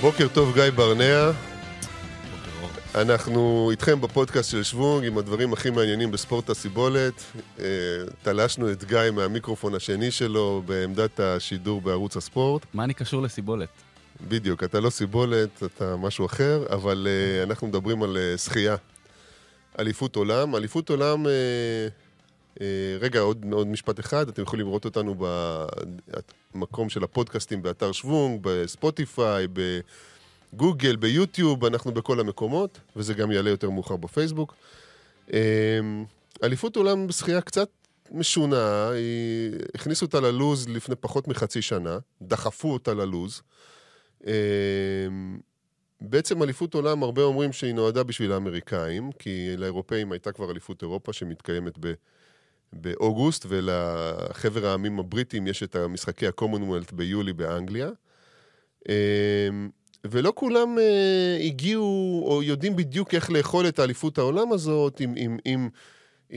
בוקר טוב, גיא ברנע. אנחנו איתכם בפודקאסט של שוונג עם הדברים הכי מעניינים בספורט הסיבולת. אה, תלשנו את גיא מהמיקרופון השני שלו בעמדת השידור בערוץ הספורט. מה אני קשור לסיבולת? בדיוק, אתה לא סיבולת, אתה משהו אחר, אבל uh, אנחנו מדברים על uh, שחייה. אליפות עולם. אליפות עולם, רגע, עוד, עוד משפט אחד, אתם יכולים לראות אותנו במקום של הפודקאסטים באתר שוונג, בספוטיפיי, בגוגל, ביוטיוב, אנחנו בכל המקומות, וזה גם יעלה יותר מאוחר בפייסבוק. Uh, אליפות עולם בשחייה קצת משונה, היא... הכניסו אותה ללוז לפני פחות מחצי שנה, דחפו אותה ללוז. אמ, בעצם אליפות עולם, הרבה אומרים שהיא נועדה בשביל האמריקאים, כי לאירופאים הייתה כבר אליפות אירופה שמתקיימת ב... באוגוסט, ולחבר העמים הבריטים יש את המשחקי ה-commonwealth ביולי באנגליה. אמ, ולא כולם uh, הגיעו או יודעים בדיוק איך לאכול את האליפות העולם הזאת, אם, אם, אם,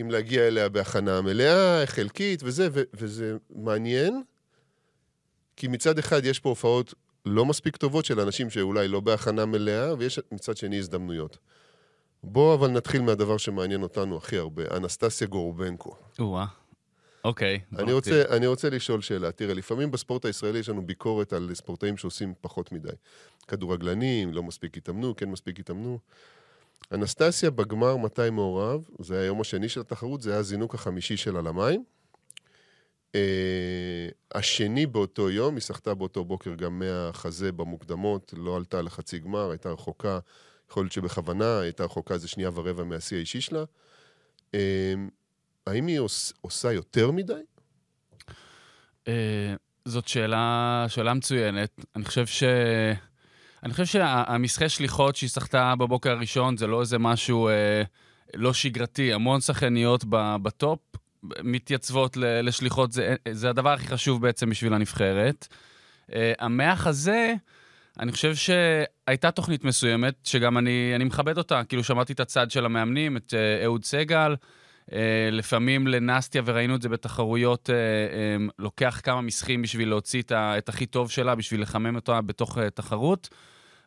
אם להגיע אליה בהכנה מלאה, חלקית וזה, ו, וזה מעניין, כי מצד אחד יש פה הופעות לא מספיק טובות של אנשים שאולי לא בהכנה מלאה, ויש מצד שני הזדמנויות. בואו אבל נתחיל מהדבר שמעניין אותנו הכי הרבה, אנסטסיה גורבנקו. או-אה, אוקיי. אני רוצה, אני רוצה לשאול שאלה. תראה, לפעמים בספורט הישראלי יש לנו ביקורת על ספורטאים שעושים פחות מדי. כדורגלנים, לא מספיק התאמנו, כן מספיק התאמנו. אנסטסיה בגמר מתי מעורב, זה היום השני של התחרות, זה היה הזינוק החמישי שלה למים. Uh, השני באותו יום, היא שחתה באותו בוקר גם מהחזה במוקדמות, לא עלתה לחצי גמר, הייתה רחוקה, יכול להיות שבכוונה, הייתה רחוקה איזה שנייה ורבע מהשיא האישי שלה. Uh, האם היא עוש, עושה יותר מדי? Uh, זאת שאלה, שאלה מצוינת. אני חושב ש... אני חושב שהמסחי שליחות שהיא שחתה בבוקר הראשון זה לא איזה משהו אה, לא שגרתי. המון שחקניות בטופ מתייצבות לשליחות, זה, זה הדבר הכי חשוב בעצם בשביל הנבחרת. Uh, המח הזה, אני חושב שהייתה תוכנית מסוימת, שגם אני, אני מכבד אותה, כאילו שמעתי את הצד של המאמנים, את uh, אהוד סגל, uh, לפעמים לנסטיה, וראינו את זה בתחרויות, uh, um, לוקח כמה מסחים בשביל להוציא את, ה, את הכי טוב שלה, בשביל לחמם אותה בתוך uh, תחרות.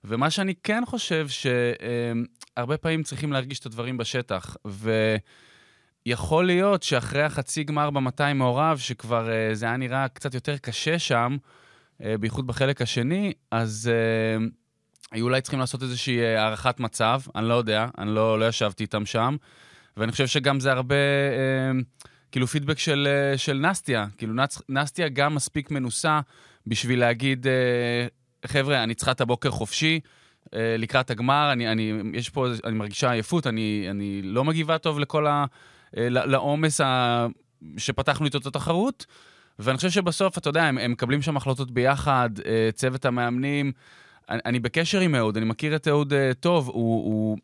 ומה שאני כן חושב, שהרבה uh, פעמים צריכים להרגיש את הדברים בשטח, ו... יכול להיות שאחרי החצי גמר ב-200 מעורב, שכבר uh, זה היה נראה קצת יותר קשה שם, בייחוד בחלק השני, אז uh, היו אולי צריכים לעשות איזושהי uh, הערכת מצב, אני לא יודע, אני לא, לא ישבתי איתם שם, ואני חושב שגם זה הרבה, uh, כאילו, פידבק של, uh, של נסטיה. כאילו, נס, נסטיה גם מספיק מנוסה בשביל להגיד, uh, חבר'ה, אני צריכה את הבוקר חופשי. לקראת הגמר, אני, אני, יש פה, אני מרגישה עייפות, אני, אני לא מגיבה טוב לכל ה... אה, לעומס. שפתחנו איתו את התחרות. ואני חושב שבסוף, אתה יודע, הם, הם מקבלים שם החלטות ביחד, אה, צוות המאמנים. אני, אני בקשר עם אהוד, אני מכיר את אהוד אה, טוב, הוא, הוא,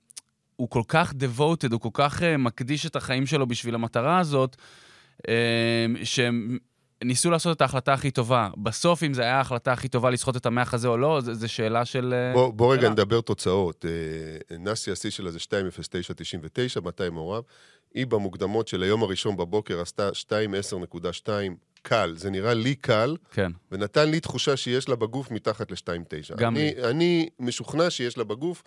הוא כל כך devoted, הוא כל כך מקדיש את החיים שלו בשביל המטרה הזאת, שהם ניסו לעשות את ההחלטה הכי טובה. בסוף, אם זו הייתה ההחלטה הכי טובה לסחוט את המח הזה או לא, זו שאלה של... בוא, בוא רגע נדבר תוצאות. נאסי השיא שלה זה 2.0999, 200 מעורב. היא במוקדמות של היום הראשון בבוקר עשתה 2.10.2 קל. זה נראה לי קל, כן. ונתן לי תחושה שיש לה בגוף מתחת ל-2.9. גם אני, לי. אני משוכנע שיש לה בגוף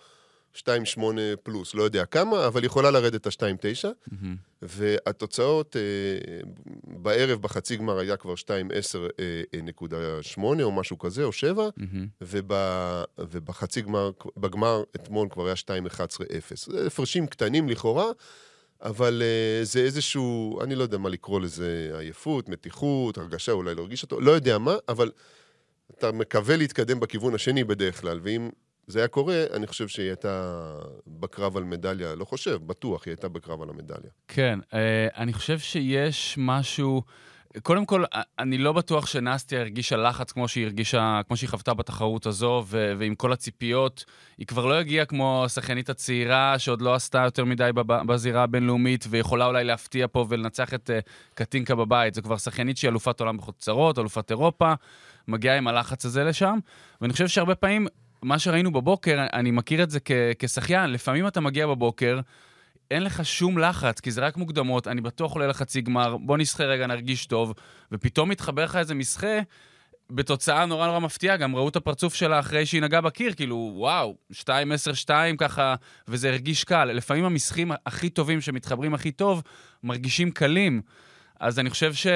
2.8 פלוס, לא יודע כמה, אבל יכולה לרדת את ה-2.9, mm-hmm. והתוצאות אה, בערב בחצי גמר היה כבר 2.10.8 אה, או משהו כזה, או 7, mm-hmm. וב, ובחצי גמר, בגמר אתמול כבר היה 2.11.0. זה הפרשים קטנים לכאורה. אבל uh, זה איזשהו, אני לא יודע מה לקרוא לזה, עייפות, מתיחות, הרגשה, אולי לא הרגיש אותו, לא יודע מה, אבל אתה מקווה להתקדם בכיוון השני בדרך כלל, ואם זה היה קורה, אני חושב שהיא הייתה בקרב על מדליה, לא חושב, בטוח, היא הייתה בקרב על המדליה. כן, uh, אני חושב שיש משהו... קודם כל, אני לא בטוח שנסטיה הרגישה לחץ כמו שהיא הרגישה, כמו שהיא חוותה בתחרות הזו, ו- ועם כל הציפיות, היא כבר לא הגיעה כמו השחיינית הצעירה, שעוד לא עשתה יותר מדי בזירה הבינלאומית, ויכולה אולי להפתיע פה ולנצח את uh, קטינקה בבית. זו כבר שחיינית שהיא אלופת עולם בחוצרות, אלופת אירופה, מגיעה עם הלחץ הזה לשם, ואני חושב שהרבה פעמים, מה שראינו בבוקר, אני מכיר את זה כ- כשחיין, לפעמים אתה מגיע בבוקר, אין לך שום לחץ, כי זה רק מוקדמות, אני בטוח עולה לחצי גמר, בוא נסחה רגע, נרגיש טוב, ופתאום מתחבר לך איזה מסחה, בתוצאה נורא נורא מפתיעה, גם ראו את הפרצוף שלה אחרי שהיא נגעה בקיר, כאילו, וואו, 2-10-2 ככה, וזה הרגיש קל. לפעמים המשחקים הכי טובים שמתחברים הכי טוב, מרגישים קלים. אז אני חושב ש...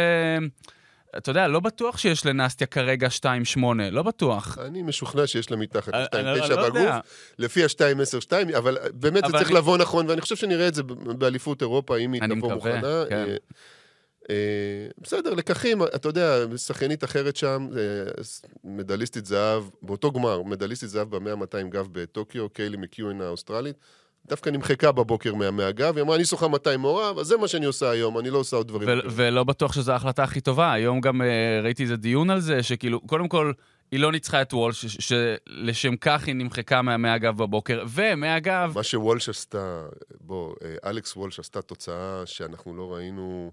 אתה יודע, לא בטוח שיש לנסטיה כרגע 2-8, לא בטוח. אני משוכנע שיש לה מתחת אני- אני ל-2.9 לא. בגוף, לפי ה-2.10-2, אבל באמת זה צריך לבוא נכון, ואני חושב שנראה את זה באליפות אירופה, אם היא תבוא מוכנה. כן. אה, אה, בסדר, לקחים, אתה יודע, שחיינית אחרת שם, אה, מדליסטית זהב, באותו גמר, מדליסטית זהב ב-100-200 גב בטוקיו, קיילי מקיואן האוסטרלית, דווקא נמחקה בבוקר מה- מהגב, היא אמרה, אני שוחה 200 מעורב, אז זה מה שאני עושה היום, אני לא עושה עוד דברים. ו- אחרים." ולא בטוח שזו ההחלטה הכי טובה. היום גם אה, ראיתי איזה דיון על זה, שכאילו, קודם כל, היא לא ניצחה את וולש, שלשם כך היא נמחקה מה- מהגב בבוקר, ומהגב, מה שוולש עשתה, בוא, אה, אלכס וולש עשתה תוצאה שאנחנו לא ראינו,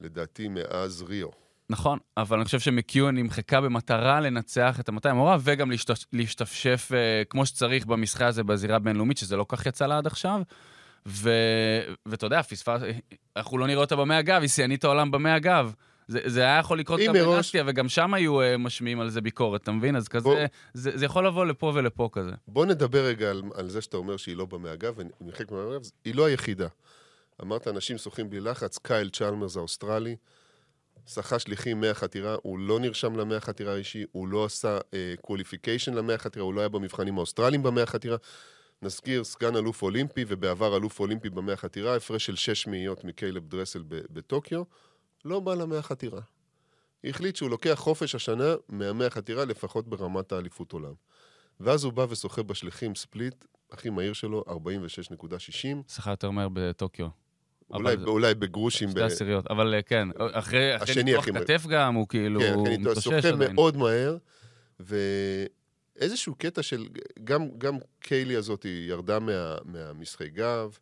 לדעתי, מאז ריו. נכון, אבל אני חושב שמקיואן נמחקה במטרה לנצח את ה-200 מעורב, וגם להשת- להשתפשף אה, כמו שצריך במשחק הזה בזירה הבינלאומית, שזה לא כך יצא לה עד עכשיו. ו... ואתה יודע, פספס... אנחנו לא נראה אותה במאה גב, היא שיאנית העולם במאה גב. זה, זה היה יכול לקרות גם מראש- בנסטיה, וגם שם היו uh, משמיעים על זה ביקורת, אתה מבין? אז כזה, בוא- זה, זה יכול לבוא לפה ולפה כזה. בוא נדבר רגע על, על זה שאתה אומר שהיא לא ונמחק מהמאה גב, היא לא היחידה. אמרת, אנשים שוחים בלי לחץ, קייל צ'למרס האוסטרלי, שחה שליחים 100 חתירה, הוא לא נרשם למאה חתירה אישי, הוא לא עשה qualification למאה חתירה, הוא לא היה במבחנים האוסטרליים במאה חתירה. נזכיר, סגן אלוף אולימפי, ובעבר אלוף אולימפי במאה חתירה, הפרש של שש מאיות מקיילב דרסל בטוקיו, לא בא למאה חתירה. החליט שהוא לוקח חופש השנה מהמאה חתירה, לפחות ברמת האליפות עולם. ואז הוא בא ושוחה בשליחים ספליט, הכי מהיר שלו, 46.60, שחה יותר מהר בטוקיו. אולי, זה- אולי בגרושים. שתי עשיריות, אבל אה, כן, אחרי, אחרי השני ניתוח. כתף גם, הוא כאילו, כן, הוא כן, איתו, מתאושש שוחה עדיין. מאוד מהר, ואיזשהו קטע של, גם, גם קיילי הזאת ירדה מה, מהמשחקי גב,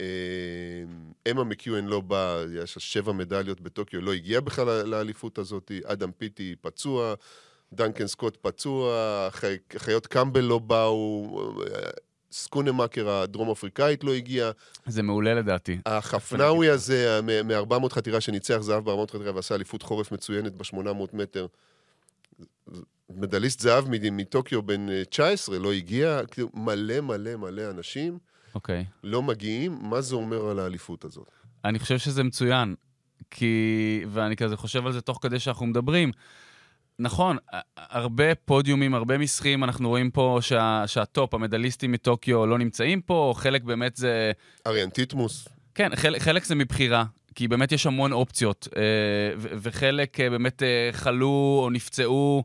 אה, אמה מקיואן לא באה, יש לה שבע מדליות בטוקיו, לא הגיעה בכלל לאליפות הזאת, אדם פיטי פצוע, דנקן סקוט פצוע, חי- חיות קמבל לא באו, אה, סקונמקר הדרום אפריקאית לא הגיעה. זה מעולה לדעתי. החפנאווי הזה, מ-400 חתירה שניצח זהב ב-400 חתירה ועשה אליפות חורף מצוינת ב-800 מטר. מדליסט זהב מטוקיו בן אה, 19, לא הגיע, כאילו מלא מלא מלא אנשים אוקיי. לא מגיעים, מה זה אומר על האליפות הזאת? אני חושב שזה מצוין, כי... ואני כזה חושב על זה תוך כדי שאנחנו מדברים. נכון, הרבה פודיומים, הרבה משחקים, אנחנו רואים פה שה, שה top, המדליסטים מטוקיו לא נמצאים פה, חלק באמת זה... אריאן טיטמוס, כן, חלק, חלק זה מבחירה, כי באמת יש המון אופציות, אה, ו- וחלק אה, באמת אה, חלו או נפצעו,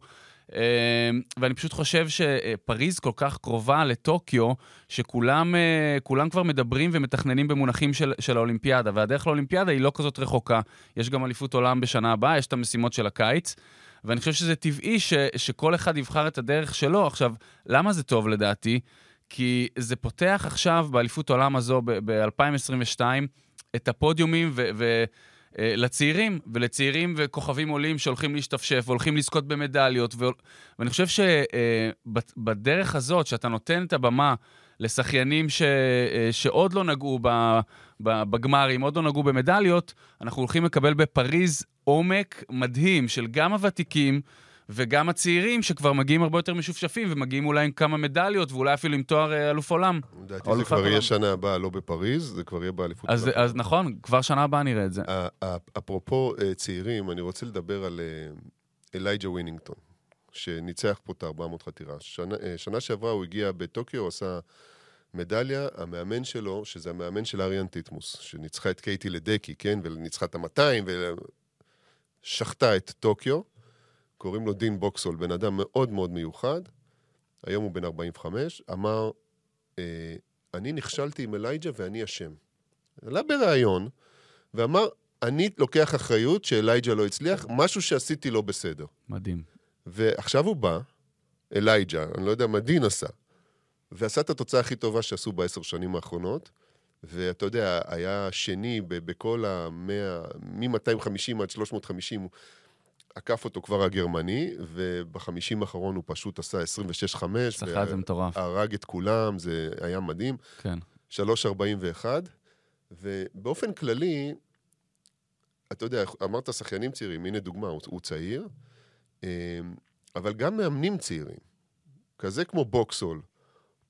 ואני פשוט חושב שפריז כל כך קרובה לטוקיו, שכולם כולם כבר מדברים ומתכננים במונחים של, של האולימפיאדה, והדרך לאולימפיאדה היא לא כזאת רחוקה. יש גם אליפות עולם בשנה הבאה, יש את המשימות של הקיץ. ואני חושב שזה טבעי ש, שכל אחד יבחר את הדרך שלו. עכשיו, למה זה טוב לדעתי? כי זה פותח עכשיו באליפות העולם הזו ב-2022 את הפודיומים ו... ו אה, לצעירים, ולצעירים וכוכבים עולים שהולכים להשתפשף, והולכים לזכות במדליות, ו... ואני חושב שבדרך הזאת, שאתה נותן את הבמה לשחיינים ש... אה, שעוד לא נגעו. בגמרים, עוד לא נגעו במדליות, אנחנו הולכים לקבל בפריז עומק מדהים של גם הוותיקים, וגם הצעירים שכבר מגיעים הרבה יותר משופשפים, ומגיעים אולי עם כמה מדליות, ואולי אפילו עם תואר אה, אלוף עולם. לדעתי זה כבר. יהיה שנה הבאה, לא בפריז, זה כבר יהיה באליפות. אז. אז נכון, כבר שנה הבאה נראה את זה. אפרופו אה, צעירים, אני רוצה לדבר על אלייג'ה ווינינגטון, שניצח פה את ה-400 חתירה. שנה, אה, שנה שעברה הוא הגיע בטוקיו, עשה מדליה, המאמן שלו, שזה המאמן של אריאן טיטמוס, שניצחה את קייטי לדקי, כן? וניצחה את ה-200, ושחטה את טוקיו. קוראים לו דין בוקסול, בן אדם מאוד מאוד מיוחד. היום הוא בן 45, אמר, אה, אני נכשלתי עם אלייג'ה ואני אשם. עלה בריאיון, ואמר, אני לוקח אחריות שאלייג'ה לא הצליח, משהו שעשיתי לא בסדר. מדהים. ועכשיו הוא בא, אלייג'ה, אני לא יודע מה דין עשה, ועשה את התוצאה הכי טובה שעשו בעשר שנים האחרונות, ואתה יודע, היה שני בכל המאה, מ-250 עד 350, עקף אותו כבר הגרמני, ובחמישים האחרון הוא פשוט עשה 26-5, שחה את זה מטורף. והרג את כולם, זה היה מדהים. כן. 3.41, ובאופן כללי, אתה יודע, אמרת שחיינים צעירים, הנה דוגמה, הוא, הוא צעיר, אבל גם מאמנים צעירים, כזה כמו בוקסול,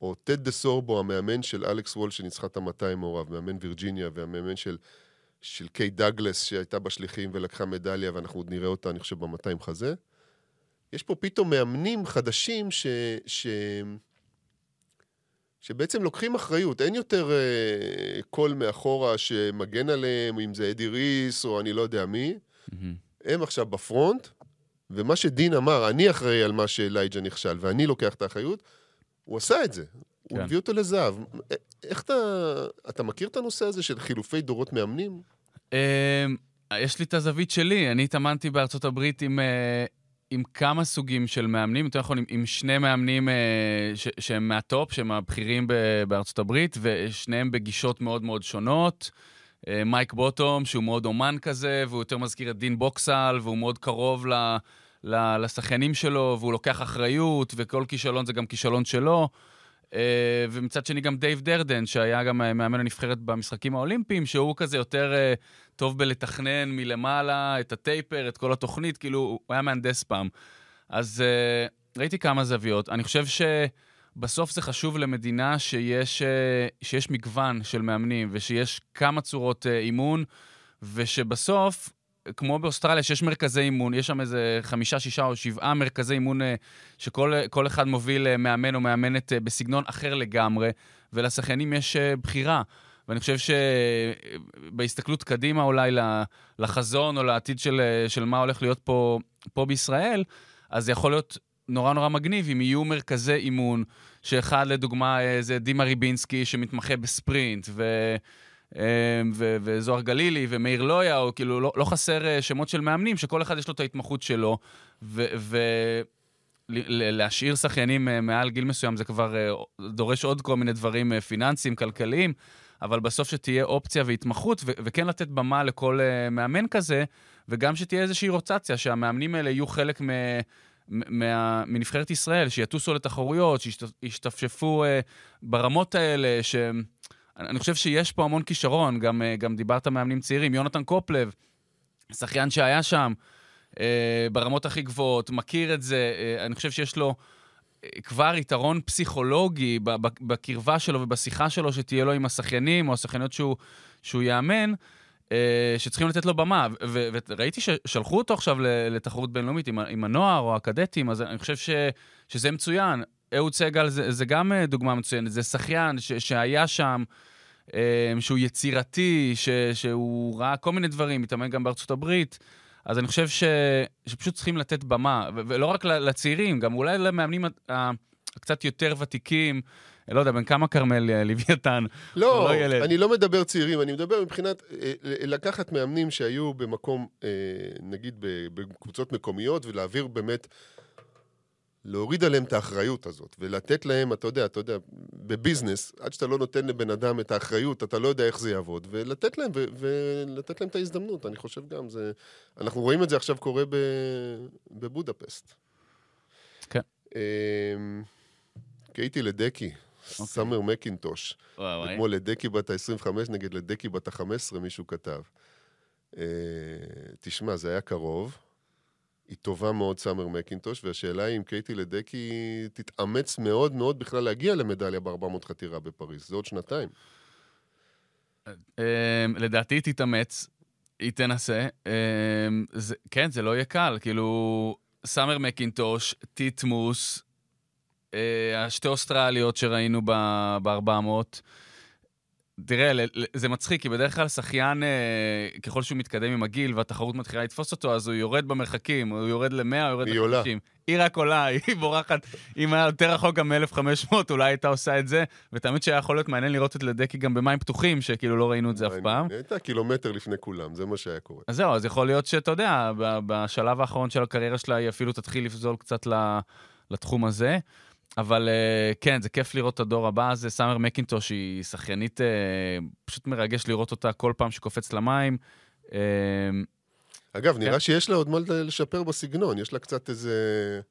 או טוד דה סורבו, המאמן של אלכס וולש שניצחה את ה-200 מעורב, מאמן וירג'יניה, והמאמן של, של קייט דאגלס שהייתה בשליחים ולקחה מדליה, ואנחנו עוד נראה אותה, אני חושב, ב-200 חזה. יש פה פתאום מאמנים חדשים ש... ש... שבעצם לוקחים אחריות. אין יותר uh, קול מאחורה שמגן עליהם, אם זה אדי ריס או אני לא יודע מי. Mm-hmm. הם עכשיו בפרונט, ומה שדין אמר, אני אחראי על מה שאלייג'ה נכשל, ואני לוקח את האחריות, הוא עשה את זה. כן. הוא הביא אותו לזהב. איך אתה... אתה מכיר את הנושא הזה של חילופי דורות מאמנים? אמ, יש לי את הזווית שלי. אני התאמנתי בארצות הברית עם, אה, עם כמה סוגים של מאמנים, יותר נכון, עם, עם שני מאמנים אה, ש, שהם מה top, שהם הבכירים בארצות הברית, ושניהם בגישות מאוד מאוד שונות. אה, מייק בוטום, שהוא מאוד אומן כזה, והוא יותר מזכיר את דין בוקסול, והוא מאוד קרוב ל, לשחיינים שלו, והוא לוקח אחריות, וכל כישלון זה גם כישלון שלו. אה, ומצד שני גם דייב דורדן, שהיה גם מאמן הנבחרת במשחקים האולימפיים, שהוא כזה יותר טוב בלתכנן מלמעלה את הטייפר, את כל התוכנית, כאילו, הוא היה מהנדס פעם. אז ראיתי כמה זוויות. אני חושב ש... בסוף זה חשוב למדינה שיש, אה, שיש מגוון של מאמנים ושיש כמה צורות אה, אימון, ושבסוף, כמו באוסטרליה, שיש מרכזי אימון, יש שם איזה חמישה, שישה או שבעה מרכזי אימון אה, שכל אחד מוביל מאמן או מאמנת בסגנון אחר לגמרי, ולשחיינים יש בחירה. ואני חושב שבהסתכלות קדימה אולי לחזון או לעתיד של, של מה הולך להיות פה, פה בישראל, אז זה יכול להיות נורא נורא מגניב אם יהיו מרכזי אימון, שאחד לדוגמה זה דימה ריבינסקי שמתמחה בספרינט, ו... אה, ו- וזוהר גלילי ומאיר לויה, או כאילו לא, לא חסר אה, שמות של מאמנים, שכל אחד יש לו את ההתמחות שלו, ולהשאיר ו- שחיינים אה, מעל גיל מסוים זה כבר דורש עוד כל מיני דברים פיננסיים, כלכליים, אבל בסוף שתהיה אופציה והתמחות, ו- וכן לתת במה לכל מאמן כזה, וגם שתהיה איזושהי רוטציה, שהמאמנים האלה יהיו חלק מ... מה, מנבחרת ישראל, שיטוסו לתחרויות, שישתפשפו uh, ברמות האלה, ש... אני חושב שיש פה המון כישרון, גם, uh, גם דיברת מאמנים צעירים, יונתן קופלב, שחיין שהיה שם, uh, ברמות הכי גבוהות, מכיר את זה, uh, אני חושב שיש לו כבר יתרון פסיכולוגי בקרבה שלו ובשיחה שלו שתהיה לו עם השחיינים או השחייניות שהוא, שהוא יאמן. אה, שצריכים לתת לו במה, וראיתי ששלחו אותו עכשיו לתחרות בינלאומית עם, עם הנוער או הקדטים, אז אני חושב ש, שזה מצוין. אהוד סגל זה, זה גם אה, דוגמה מצוינת, זה שחיין ש, שהיה שם, אה, שהוא יצירתי, ש, שהוא ראה כל מיני דברים, מתאמן גם בארצות הברית. אז אני חושב ש, שפשוט צריכים לתת במה, ולא רק לצעירים, גם אולי למאמנים הקצת יותר ותיקים. לא יודע, בן כמה כרמל אה, לוויתן? לא, לא אני לא מדבר צעירים, אני מדבר מבחינת אה, לקחת מאמנים שהיו במקום, אה, נגיד בקבוצות מקומיות, ולהעביר באמת, להוריד עליהם את האחריות הזאת, ולתת להם, אתה יודע, אתה יודע, בביזנס, עד שאתה לא נותן לבן אדם את האחריות, אתה לא יודע איך זה יעבוד, ולתת להם, ולתת להם את ההזדמנות, אני חושב גם, זה... אנחנו רואים את זה עכשיו קורה בבודפסט. כן. קייטי לדקי, אוקיי. סאמר מקינטוש. כמו לדקי בת ה-25 נגד לדקי בת ה-15, מישהו כתב. אה, תשמע, זה היה קרוב. היא טובה מאוד, סאמר מקינטוש, והשאלה היא אם קייטי לדקי תתאמץ מאוד מאוד בכלל להגיע למדליה ב-400 חתירה בפריז. זה עוד שנתיים. אה, לדעתי היא תתאמץ, היא תנסה. אה, כן, זה לא יהיה קל. כאילו, סאמר מקינטוש, טיטמוס, אה, השתי אוסטרליות שראינו ב-400, תראה, זה מצחיק, כי בדרך כלל שחיין, אה, ככל שהוא מתקדם עם הגיל והתחרות מתחילה לתפוס אותו, אז הוא יורד במרחקים, הוא יורד ל-100, הוא יורד ל-50. היא רק עולה, היא בורחת. אם היה יותר רחוק גם מ-1500, אולי הייתה עושה את זה. ותמיד שהיה יכול להיות מעניין לראות את לדקי גם במים פתוחים, שכאילו לא ראינו את זה אף פעם. הייתה קילומטר לפני כולם, זה מה שהיה קורה. אז זהו, אז יכול להיות שאתה יודע, בשלב האחרון של הקריירה שלה, היא אפילו תתחיל לפזול קצת לתחום הזה. אבל uh, כן, זה כיף לראות את הדור הבא הזה. סאמר מקינטוש היא שחיינית, uh, פשוט מרגש לראות אותה כל פעם שקופץ למים. Uh, אגב, כן. נראה שיש לה עוד מה לשפר בסגנון, יש לה קצת איזה...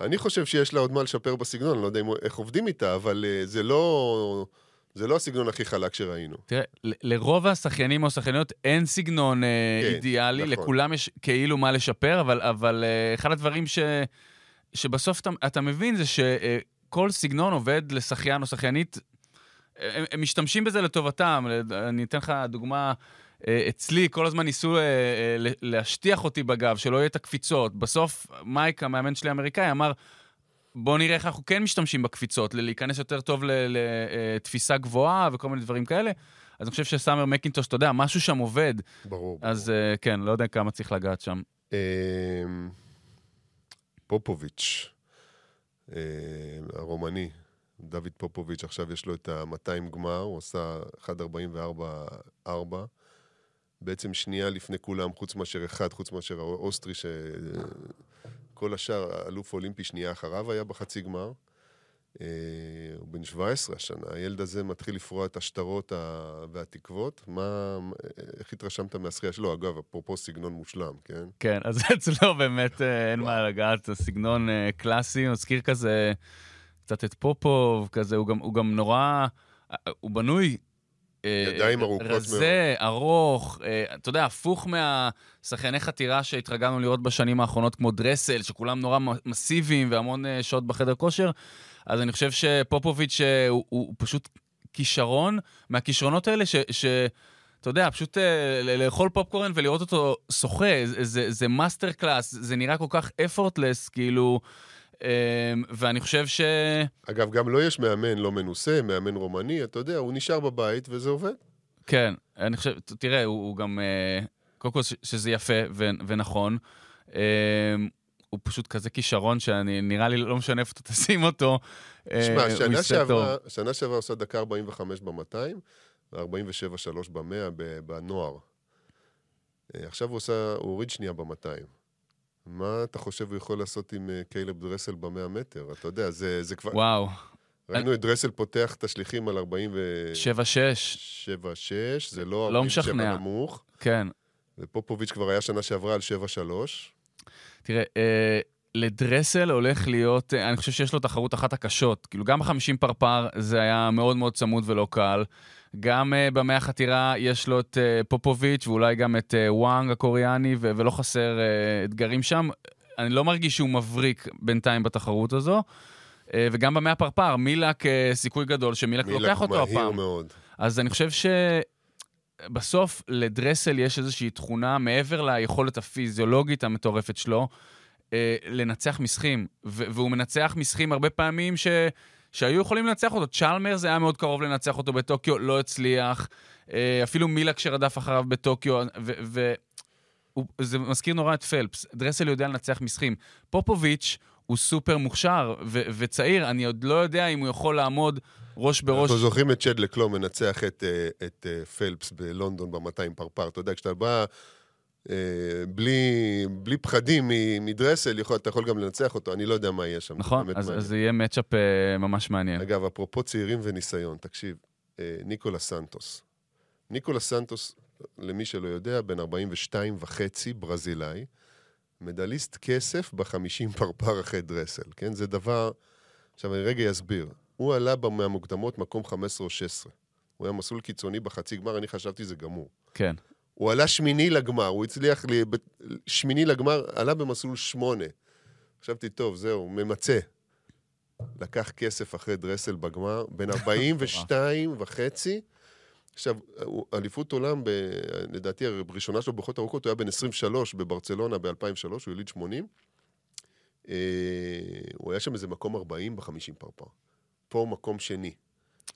אני חושב שיש לה עוד מה לשפר בסגנון, אני לא יודע איך עובדים איתה, אבל זה לא... זה לא הסגנון הכי חלק שראינו. תראה, לרוב השחיינים או השחייניות אין סגנון אה, כן, אידיאלי, נכון. לכולם יש כאילו מה לשפר, אבל, אבל אה, אחד הדברים ש, שבסוף אתה, אתה מבין זה שכל סגנון עובד לשחיין או שחיינית, הם, הם משתמשים בזה לטובתם. אני אתן לך דוגמה, אה, אצלי כל הזמן ניסו אה, אה, להשטיח אותי בגב, שלא יהיה את הקפיצות. בסוף מייק, המאמן שלי האמריקאי, אמר, בואו נראה איך אנחנו כן משתמשים בקפיצות, להיכנס יותר טוב לתפיסה גבוהה וכל מיני דברים כאלה. אז אני חושב שסאמר מקינטוש, אתה יודע, משהו שם עובד. ברור. אז אה, כן, לא יודע כמה צריך לגעת שם. פופוביץ', אה, הרומני, דוד פופוביץ', עכשיו יש לו את ה-200 גמר, הוא עשה 1.44-4, בעצם שנייה לפני כולם, חוץ מאשר אחד, חוץ מאשר האוסטרי, שכל השאר, אלוף אולימפי שנייה אחריו היה בחצי גמר. אה, הוא בן 17 השנה, הילד הזה מתחיל לפרוע את השטרות והתקוות. מה, איך התרשמת מהשחייה שלו? אגב, אפרופו סגנון מושלם, כן? כן, אז אצלו באמת אה, אין מה לגעת, זה סגנון אה, קלאסי, מזכיר כזה קצת את פופוב, כזה, הוא גם, הוא גם נורא, אה, הוא בנוי... אה, ידיים ארוכות רזה, ארוך, אה, אתה יודע, הפוך מהשחייני חתירה שהתרגלנו לראות בשנים האחרונות, כמו דרסל, שכולם נורא מסיביים והמון אה, שעות בחדר כושר. אז אני חושב שפופוביץ' הוא, הוא, פשוט כישרון, מהכישרונות האלה ש... ש אתה יודע, פשוט לאכול פופקורן ולראות אותו שוחה, זה, זה, זה master class, זה נראה כל כך effortless, כאילו, ואני חושב ש... אגב, גם לו יש מאמן לא מנוסה, מאמן רומני, אתה יודע, הוא נשאר בבית וזה עובד. כן, אני חושב, תראה, הוא, הוא גם, אה, קודם כל שזה יפה ו, ונכון. אה, הוא פשוט כזה כישרון שאני, נראה לי לא משנה איפה אתה תשים אותו. אה, תשמע, הוא שנה שעברה. שנה שעברה עושה דקה 45 ב-200, ו-47-3 ב-100 בנוער. אה, עכשיו הוא עושה, הוא הוריד שנייה ב-200. מה אתה חושב הוא יכול לעשות עם אה, קיילב דרסל ב-100 מטר? אתה יודע, זה, זה כבר... וואו, ראינו את דרסל פותח את השליחים על 47-6, 7-6, זה לא לא 47 משכנע. נמוך, כן. ופופוביץ' כבר היה שנה שעברה על 7-3. תראה, אה, לדרסל הולך להיות, אה, אני חושב שיש לו תחרות אחת הקשות. כאילו, גם ב-50 פרפר זה היה מאוד מאוד צמוד ולא קל. גם uh, במאה החתירה יש לו את uh, פופוביץ' ואולי גם את uh, וואנג הקוריאני, ו- ולא חסר uh, אתגרים שם. אני לא מרגיש שהוא מבריק בינתיים בתחרות הזו. Uh, וגם במאה פרפר, מילק uh, סיכוי גדול שמילק מילק לוקח אותו מהיר הפעם. מאוד. אז אני חושב שבסוף לדרסל יש איזושהי תכונה, מעבר ליכולת הפיזיולוגית המטורפת שלו, אה, לנצח מסחים. והוא מנצח מסחים הרבה פעמים ש... שהיו יכולים לנצח אותו. צ'למר זה היה מאוד קרוב לנצח אותו בטוקיו, לא הצליח. אה, אפילו מילק שרדף אחריו בטוקיו, ו... ו- הוא, זה מזכיר נורא את פלפס. דרסל יודע לנצח מסחים. פופוביץ' הוא סופר מוכשר ו- וצעיר, אני עוד לא יודע אם הוא יכול לעמוד ראש בראש. אנחנו זוכרים את שד לקלו מנצח את, אה, את אה, פלפס בלונדון ב-200 פרפר. אתה יודע, כשאתה בא בלי, בלי פחדים מדרסל, יכול, אתה יכול גם לנצח אותו, אני לא יודע מה יהיה שם. נכון, אז. אז זה יהיה מצ'אפ אה, ממש מעניין. אגב, אפרופו צעירים וניסיון, תקשיב, אה, ניקולה סנטוס. ניקולה סנטוס, למי שלא יודע, בן 42 וחצי, ברזילאי, מדליסט כסף ב-50 פרפר אחרי דרסל, כן? זה דבר... עכשיו, אני רגע אסביר. הוא עלה מהמוקדמות מקום 15 או 16. הוא היה מסלול קיצוני בחצי גמר, אני חשבתי זה גמור. כן. הוא עלה שמיני לגמר, הוא הצליח, לי, שמיני לגמר, עלה במסלול שמונה. חשבתי, טוב, זהו, ממצה. לקח כסף אחרי דרסל בגמר, בן 42 וחצי. עכשיו, אליפות עולם, ב, לדעתי, הראשונה שלו בבריכות ארוכות, הוא היה בן 23 בברצלונה ב-2003, הוא יליד 80. אה, הוא היה שם איזה מקום 40 ב-50 פרפר. פה מקום שני.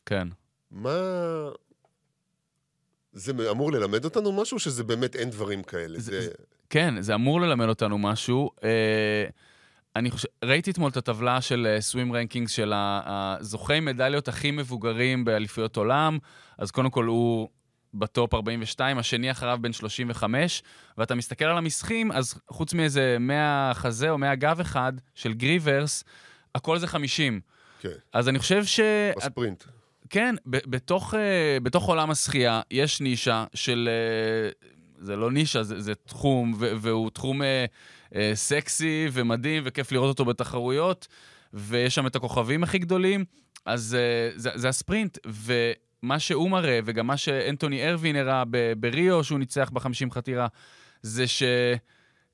כן. מה... זה אמור ללמד אותנו משהו, שזה באמת אין דברים כאלה? זה- זה... כן, זה אמור ללמד אותנו משהו. אה, אני חושב, ראיתי אתמול את הטבלה של swim ranking של הזוכי מדליות הכי מבוגרים באליפויות עולם, אז קודם כל הוא בטופ 42, השני אחריו בן 35, ואתה מסתכל על המסחים, אז חוץ מאיזה 100 חזה או 100 גב אחד של גריברס, הכל זה 50. כן, אז אני חושב ש... בספרינט. כן, בתוך, אה, בתוך עולם השחייה יש נישה של... אה, זה לא נישה, זה, זה תחום, והוא תחום אה, אה, סקסי ומדהים, וכיף לראות אותו בתחרויות, ויש שם את הכוכבים הכי גדולים, אז אה, זה, זה הספרינט, מה שהוא מראה, וגם מה שאנטוני ארווין הראה בריו, שהוא ניצח בחמישים חתירה, זה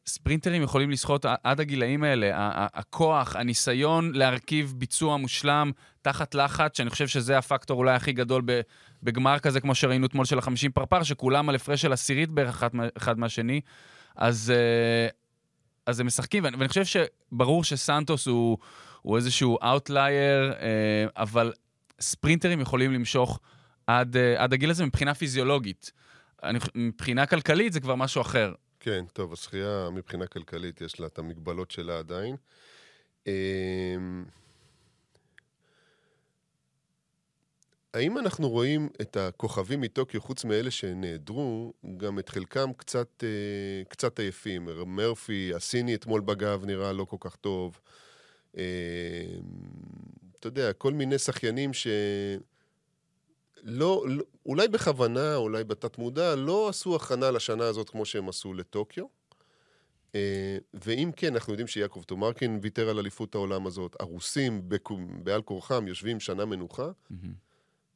שספרינטרים יכולים לשחות עד הגילאים האלה. הכוח, הניסיון להרכיב ביצוע מושלם תחת לחץ, שאני חושב שזה הפקטור אולי הכי גדול בגמר כזה, כמו שראינו אתמול של החמישים פרפר, שכולם על הפרש של עשירית בערך אחד מהשני. אז, אה, אז הם משחקים, ואני חושב שברור שסנטוס הוא, הוא איזשהו outlier, אה, אבל ספרינטרים יכולים למשוך עד, אה, עד הגיל הזה מבחינה פיזיולוגית. אני, מבחינה כלכלית זה כבר משהו אחר. כן, טוב, השחייה מבחינה כלכלית יש לה את המגבלות שלה עדיין. האם אנחנו רואים את הכוכבים מטוקיו, חוץ מאלה שנעדרו, גם את חלקם קצת, אה, קצת עייפים? מרפי, הסיני אתמול בגב נראה לא כל כך טוב. אה, אתה יודע, כל מיני שחיינים ש... לא, לא, אולי בכוונה, אולי בתת-מודע, לא עשו הכנה לשנה הזאת כמו שהם עשו לטוקיו. אה, ואם כן, אנחנו יודעים שיעקב תומרקין ויתר על אליפות העולם הזאת. הרוסים, בעל כורחם, יושבים שנה מנוחה. Mm-hmm.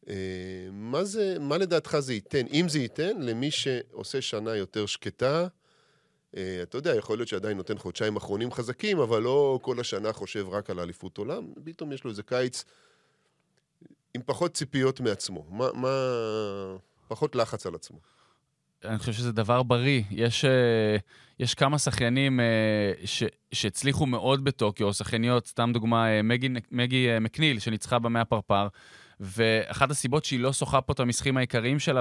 אה, מה, זה, מה לדעתך זה ייתן, אם זה ייתן, למי שעושה שנה יותר שקטה? אה, אתה יודע, יכול להיות שעדיין נותן חודשיים אחרונים חזקים, אבל לא כל השנה חושב רק על אליפות עולם, פתאום יש לו איזה קיץ עם פחות ציפיות מעצמו. מה, מה... פחות לחץ על עצמו. אני חושב שזה דבר בריא. יש, אה, יש כמה שחיינים ש, שהצליחו מאוד בטוקיו, שחייניות, סתם דוגמה, מגי, מגי מקניל, שניצחה במאה פרפר. ואחת הסיבות שהיא לא שוחה פה את המסחים העיקריים שלה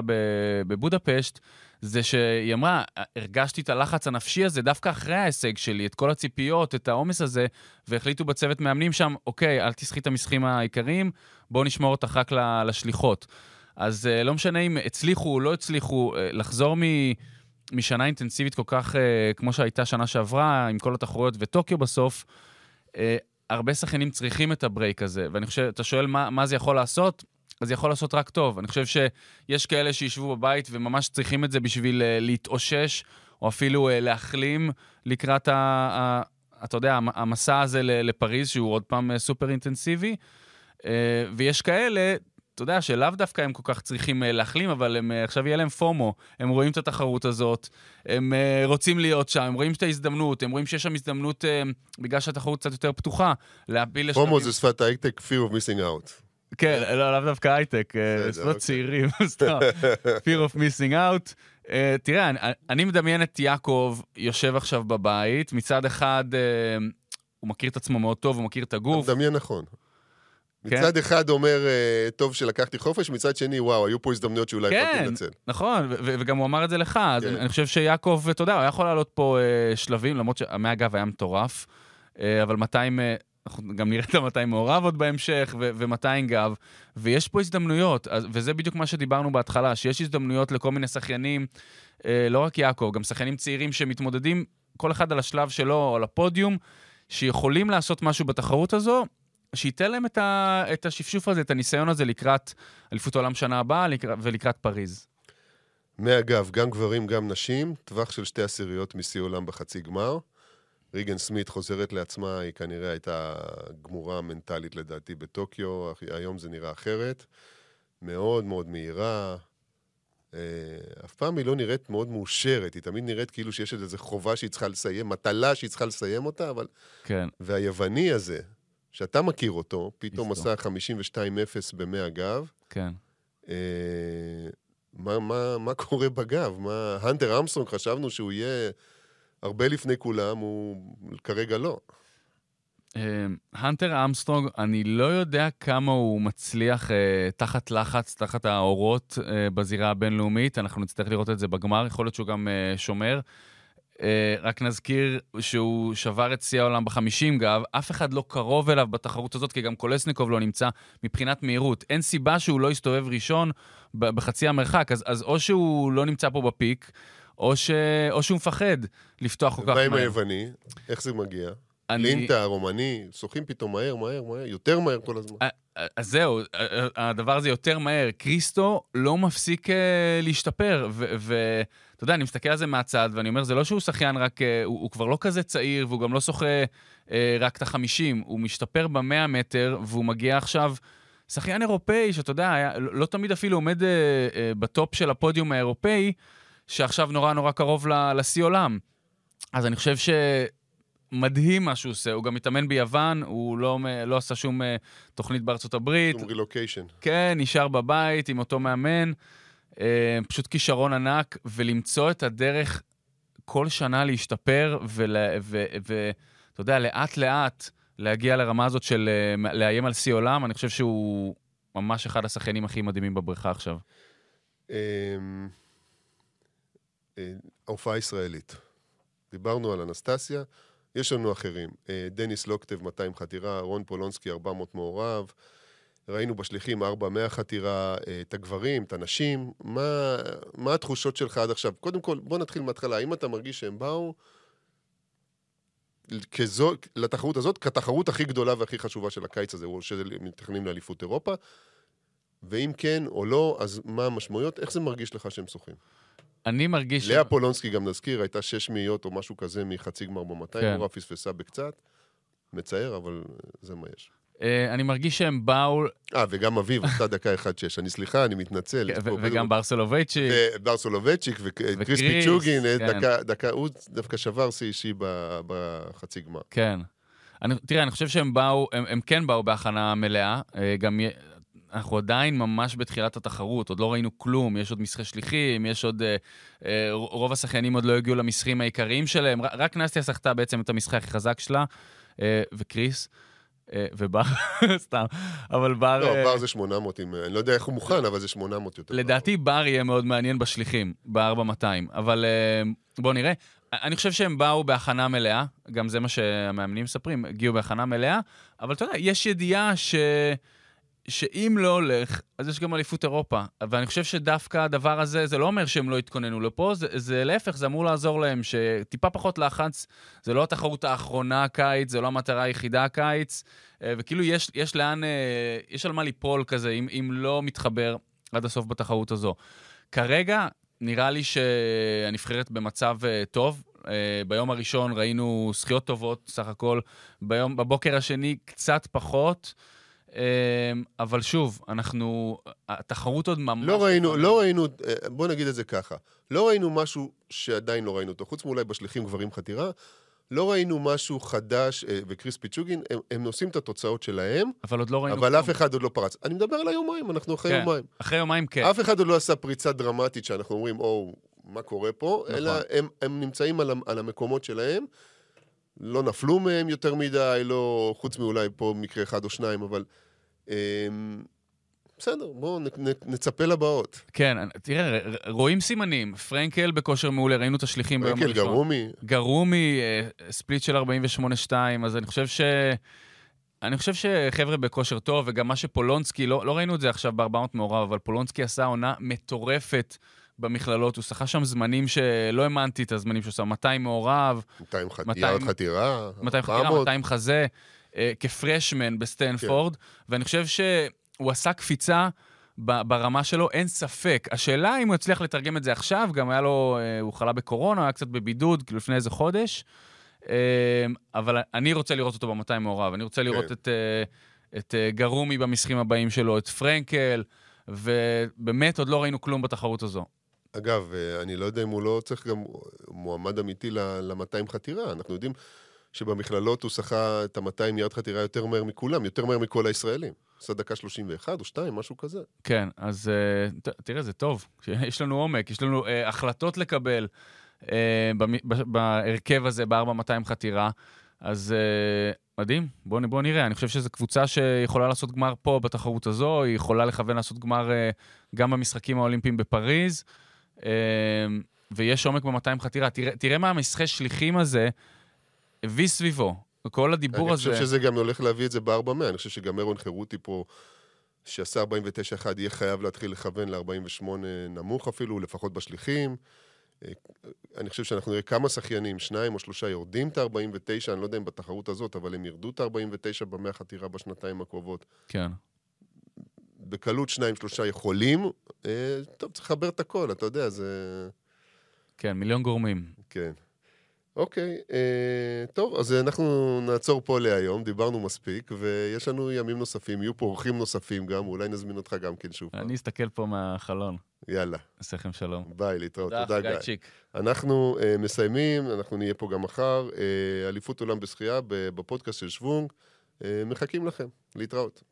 בבודפשט, זה שהיא אמרה, הרגשתי את הלחץ הנפשי הזה דווקא אחרי ההישג שלי, את כל הציפיות, את העומס הזה, והחליטו בצוות מאמנים שם, אוקיי, אל תסחי את המסחים העיקריים, בואו נשמור אותך רק לשליחות. אז אה, לא משנה אם הצליחו או לא הצליחו אה, לחזור מ... משנה אינטנסיבית כל כך, אה, כמו שהייתה שנה שעברה, עם כל התחרויות וטוקיו בסוף, הרבה שחקנים צריכים את הברייק הזה, ואני חושב, אתה שואל מה, מה זה יכול לעשות? אז זה יכול לעשות רק טוב. אני חושב שיש כאלה שישבו בבית וממש צריכים את זה בשביל uh, להתאושש, או אפילו uh, להחלים לקראת, ה, אתה יודע, המסע הזה לפריז, שהוא עוד פעם uh, סופר אינטנסיבי. ויש כאלה, אתה יודע, שלאו דווקא הם כל כך צריכים להחלים, אבל הם, עכשיו יהיה להם פומו. הם רואים את התחרות הזאת, הם רוצים להיות שם, הם רואים את ההזדמנות, הם רואים שיש שם הזדמנות, בגלל שהתחרות קצת יותר פתוחה, להפיל. פומו זה שפת הייטק, fear of missing out. כן, לא, לאו דווקא הייטק, שפת אוקיי. צעירים, סתם, fear of missing out. Uh, תראה, אני, אני מדמיין את יעקב יושב עכשיו בבית, מצד אחד uh, הוא מכיר את עצמו מאוד טוב, הוא מכיר את הגוף. אתה מדמיין נכון. כן? מצד אחד אומר, אה, טוב שלקחתי חופש, מצד שני, וואו, היו פה הזדמנויות שאולי כן, יכולתי לנצל. כן, נכון, וגם הוא אמר את זה לך, אז כן. אני חושב שיעקב, אתה יודע, הוא היה יכול לעלות פה אה, שלבים, למרות שהמאה אגב היה מטורף, אה, אבל 200, אנחנו גם נראה את ה-200 מעורב עוד בהמשך, ו-200 גב, ויש פה הזדמנויות, וזה בדיוק מה שדיברנו בהתחלה, שיש הזדמנויות לכל מיני שחיינים, לא רק יעקב, גם שחיינים צעירים שמתמודדים, כל אחד על השלב שלו, או על הפודיום, שיכולים לעשות משהו בתחרות הזו, שייתן להם את, ה, את השפשוף הזה, את הניסיון הזה לקראת אליפות העולם שנה הבאה ולקראת פריז. מאגב, גם גברים, גם נשים, טווח של שתי עשיריות משיא עולם בחצי גמר. ריגן סמית חוזרת לעצמה, היא כנראה הייתה גמורה מנטלית לדעתי בטוקיו, היום זה נראה אחרת. מאוד מאוד מהירה. אה, אף פעם היא לא נראית מאוד מאושרת, היא תמיד נראית כאילו שיש איזו חובה שהיא צריכה לסיים, מטלה שהיא צריכה לסיים אותה, אבל... כן. והיווני הזה, שאתה מכיר אותו, פתאום עשה 52-0 ב-100 גב. כן. אה, מה, מה, מה קורה בגב? מה... הנטר אמסטרונג, חשבנו שהוא יהיה הרבה לפני כולם, הוא כרגע לא. הנטר uh, אמסטרונג, אני לא יודע כמה הוא מצליח uh, תחת לחץ, תחת האורות uh, בזירה הבינלאומית, אנחנו נצטרך לראות את זה בגמר, יכול להיות שהוא גם uh, שומר. אה, רק נזכיר שהוא שבר את שיא העולם ב-50 גב, אף אחד לא קרוב אליו בתחרות הזאת, כי גם קולסניקוב לא נמצא מבחינת מהירות. אין סיבה שהוא לא יסתובב ראשון בחצי המרחק, אז, אז או שהוא לא נמצא פה בפיק, או, ש... או שהוא מפחד לפתוח כל כך מהר. מה עם היווני? איך זה מגיע? אני... לינטה, רומני, שוחים פתאום מהר, מהר, מהר, יותר מהר כל הזמן. אז זהו, הדבר הזה יותר מהר. קריסטו לא מפסיק להשתפר, ואתה יודע, אני מסתכל על זה מהצד, ואני אומר, זה לא שהוא שחיין רק, הוא, הוא כבר לא כזה צעיר, והוא גם לא שוחה רק את החמישים, הוא משתפר במאה מטר, והוא מגיע עכשיו שחיין אירופאי, שאתה יודע, היה, לא לא תמיד אפילו עומד אה, אה, בטופ של הפודיום האירופאי, שעכשיו נורא נורא קרוב לשיא עולם. אז אני חושב שמדהים מה שהוא עושה. הוא גם מתאמן ביוון, הוא לא, לא עשה שום אה, תוכנית בארצות הברית. שום רילוקיישן. כן, נשאר בבית עם אותו מאמן. אה, פשוט כישרון ענק, ולמצוא את הדרך כל שנה להשתפר, ואתה יודע, לאט-לאט להגיע לרמה הזאת של אה, לאיים על שיא עולם, אני חושב שהוא ממש אחד השחיינים הכי מדהימים בבריכה עכשיו. אה, ההופעה הישראלית. דיברנו על אנסטסיה, יש לנו אחרים. אה, דניס לוקטב, 200 חתירה, רון פולונסקי, 400 מעורב. ראינו בשליחים 400 חתירה, אה, את הגברים, את הנשים. מה, מה התחושות שלך עד עכשיו? קודם כל, בוא נתחיל מההתחלה. האם אתה מרגיש שהם באו כזו, לתחרות הזאת, כתחרות הכי גדולה והכי חשובה של הקיץ הזה, או שמתכננים לאליפות אירופה? ואם כן או לא, אז מה המשמעויות? איך זה מרגיש לך שהם שוחים? אני מרגיש... לאה פולונסקי, גם נזכיר, הייתה שש מאיות או משהו כזה מחצי גמר במאתיים, כן. נורא פספסה בקצת. מצער, אבל זה מה יש. אה, אני מרגיש שהם באו, אה, וגם אביב עשתה דקה 1-6. אני סליחה, אני מתנצל. פה וגם ברסלובייצ'י. ברסולובצ'יק וקריס וקריס, פיצ'וגין, אה, כן. דקה, הוא דווקא שבר שיא אישי בחצי גמר. כן. אני, תראה, אני חושב שהם באו, הם, כן באו בהכנה מלאה. אה, גם אנחנו עדיין ממש בתחילת התחרות, עוד לא ראינו כלום, יש עוד מסחי שליחים, יש עוד... אה, אה, רוב השחיינים עוד לא הגיעו למסחים העיקריים שלהם, רק נסטיה סחטה בעצם את המסחה הכי חזק שלה, אה, וקריס, ובר, סתם, אבל בר... לא, בר זה 800, עם- אני לא יודע איך הוא מוכן, אבל זה 800 יותר. לדעתי בר יהיה מאוד מעניין בשליחים, ב-4200, אבל בואו נראה. אני חושב שהם באו בהכנה מלאה, גם זה מה שהמאמנים מספרים, הגיעו בהכנה מלאה, אבל אתה יודע, יש ידיעה ש... שאם לא הולך, אז יש גם אליפות אירופה. ואני חושב שדווקא הדבר הזה, זה לא אומר שהם לא התכוננו לפה, זה, זה להפך, זה אמור לעזור להם, שטיפה פחות לחץ, זה לא התחרות האחרונה הקיץ, זה לא המטרה היחידה הקיץ, אה, וכאילו יש, יש לאן, אה, יש על מה ליפול כזה, אם, אם לא מתחבר עד הסוף בתחרות הזו. כרגע, נראה לי שהנבחרת במצב אה, טוב. ביום הראשון ראינו זכיות טובות סך הכל, ביום, בבוקר השני קצת פחות. אה, אבל שוב, אנחנו, התחרות עוד ממש... לא ראינו, לא ראינו, אה, בוא נגיד את זה ככה, לא ראינו משהו שעדיין לא ראינו אותו, חוץ מאולי בשליחים גברים חתירה, לא ראינו משהו חדש, אה, וקריס פיצ'וגין, הם, הם עושים את התוצאות שלהם, אבל עוד לא ראינו... אבל כלום. אף אחד עוד לא פרץ. אני מדבר על היומיים, אנחנו אחרי כן. יומיים. אחרי יומיים כן. אף אחד עוד לא עשה פריצה דרמטית שאנחנו אומרים, או, מה קורה פה, נכון. אלא הם, הם נמצאים על, על המקומות שלהם, לא נפלו מהם יותר מדי, לא, חוץ מאולי פה מקרה אחד או שניים, אבל... אמ, בסדר, בואו נצפה לבאות. כן, תראה, רואים סימנים. פרנקל בכושר מעולה, ראינו את השליחים ביום פרנקל הראשון. גרומי, גרומי, אה, ספליט של 48-2, אז אני חושב ש... אני חושב שחבר'ה בכושר טוב, וגם מה שפולונסקי, לא, לא ראינו את זה עכשיו ב-400 מעורב, אבל פולונסקי עשה עונה מטורפת במכללות. הוא שחה שם זמנים שלא האמנתי את הזמנים שהוא עשה, 200 מעורב, 200 ח- 200 יארד חתירה, 200 חתירה, 400. 200 חזה, אה, כ freshman בסטנפורד, ואני חושב שהוא עשה קפיצה ברמה שלו, אין ספק. השאלה אם הוא יצליח לתרגם את זה עכשיו, גם היה לו, אה, הוא חלה בקורונה, היה קצת בבידוד, כאילו לפני איזה חודש, אה, אבל אני רוצה לראות אותו ב-200 מעורב, אני רוצה לראות כן. את, את גרומי במסחים הבאים שלו, את פרנקל, ובאמת עוד לא ראינו כלום בתחרות הזו. אגב, אה, אני לא יודע אם הוא לא צריך גם מועמד אמיתי ל-200 חתירה. אנחנו יודעים שבמכללות הוא שחה את ה-200 ירד חתירה יותר מהר מכולם, יותר מהר מכל הישראלים. עשה דקה 31 או 2, משהו כזה. כן, אז ת, תראה, זה טוב. יש לנו עומק, יש לנו uh, החלטות לקבל uh, בהרכב הזה, ב-4200 חתירה. אז uh, מדהים, בואו בוא נראה. אני חושב שזו קבוצה שיכולה לעשות גמר פה בתחרות הזו, היא יכולה לכוון לעשות גמר uh, גם במשחקים האולימפיים בפריז, ויש עומק ב-200 חתירה. תראה, תראה מה המסחי שליחים הזה הביא סביבו. כל הדיבור אני הזה... חושב שזה גם הולך להביא את זה ב-400. אני חושב שגם אירון חירותי פה, שעשה 49-1, יהיה חייב להתחיל לכוון ל-48 נמוך אפילו, לפחות בשליחים. אה, אני חושב שאנחנו נראה כמה שחיינים, שניים או שלושה יורדים את ה-49, אני לא יודע אם בתחרות הזאת, אבל הם ירדו את ה-49 במאה חתירה בשנתיים הקרובות. כן. בקלות שניים, שלושה יכולים. אה, טוב, צריך לחבר את הכל, אתה יודע, זה... כן, מיליון גורמים. כן. אוקיי, אה, טוב, אז אנחנו נעצור פה להיום, דיברנו מספיק, ויש לנו ימים נוספים, יהיו פה אורחים נוספים גם, אולי נזמין אותך גם כן שוב. אני אסתכל פה מהחלון. יאללה, אעשה לכם שלום. ביי, להתראות. תודה, תודה, גיא. חגי צ'יק. אנחנו אה, מסיימים, אנחנו נהיה פה גם מחר. אה, אליפות עולם בשחייה בפודקאסט של שוונג. אה, מחכים לכם, להתראות.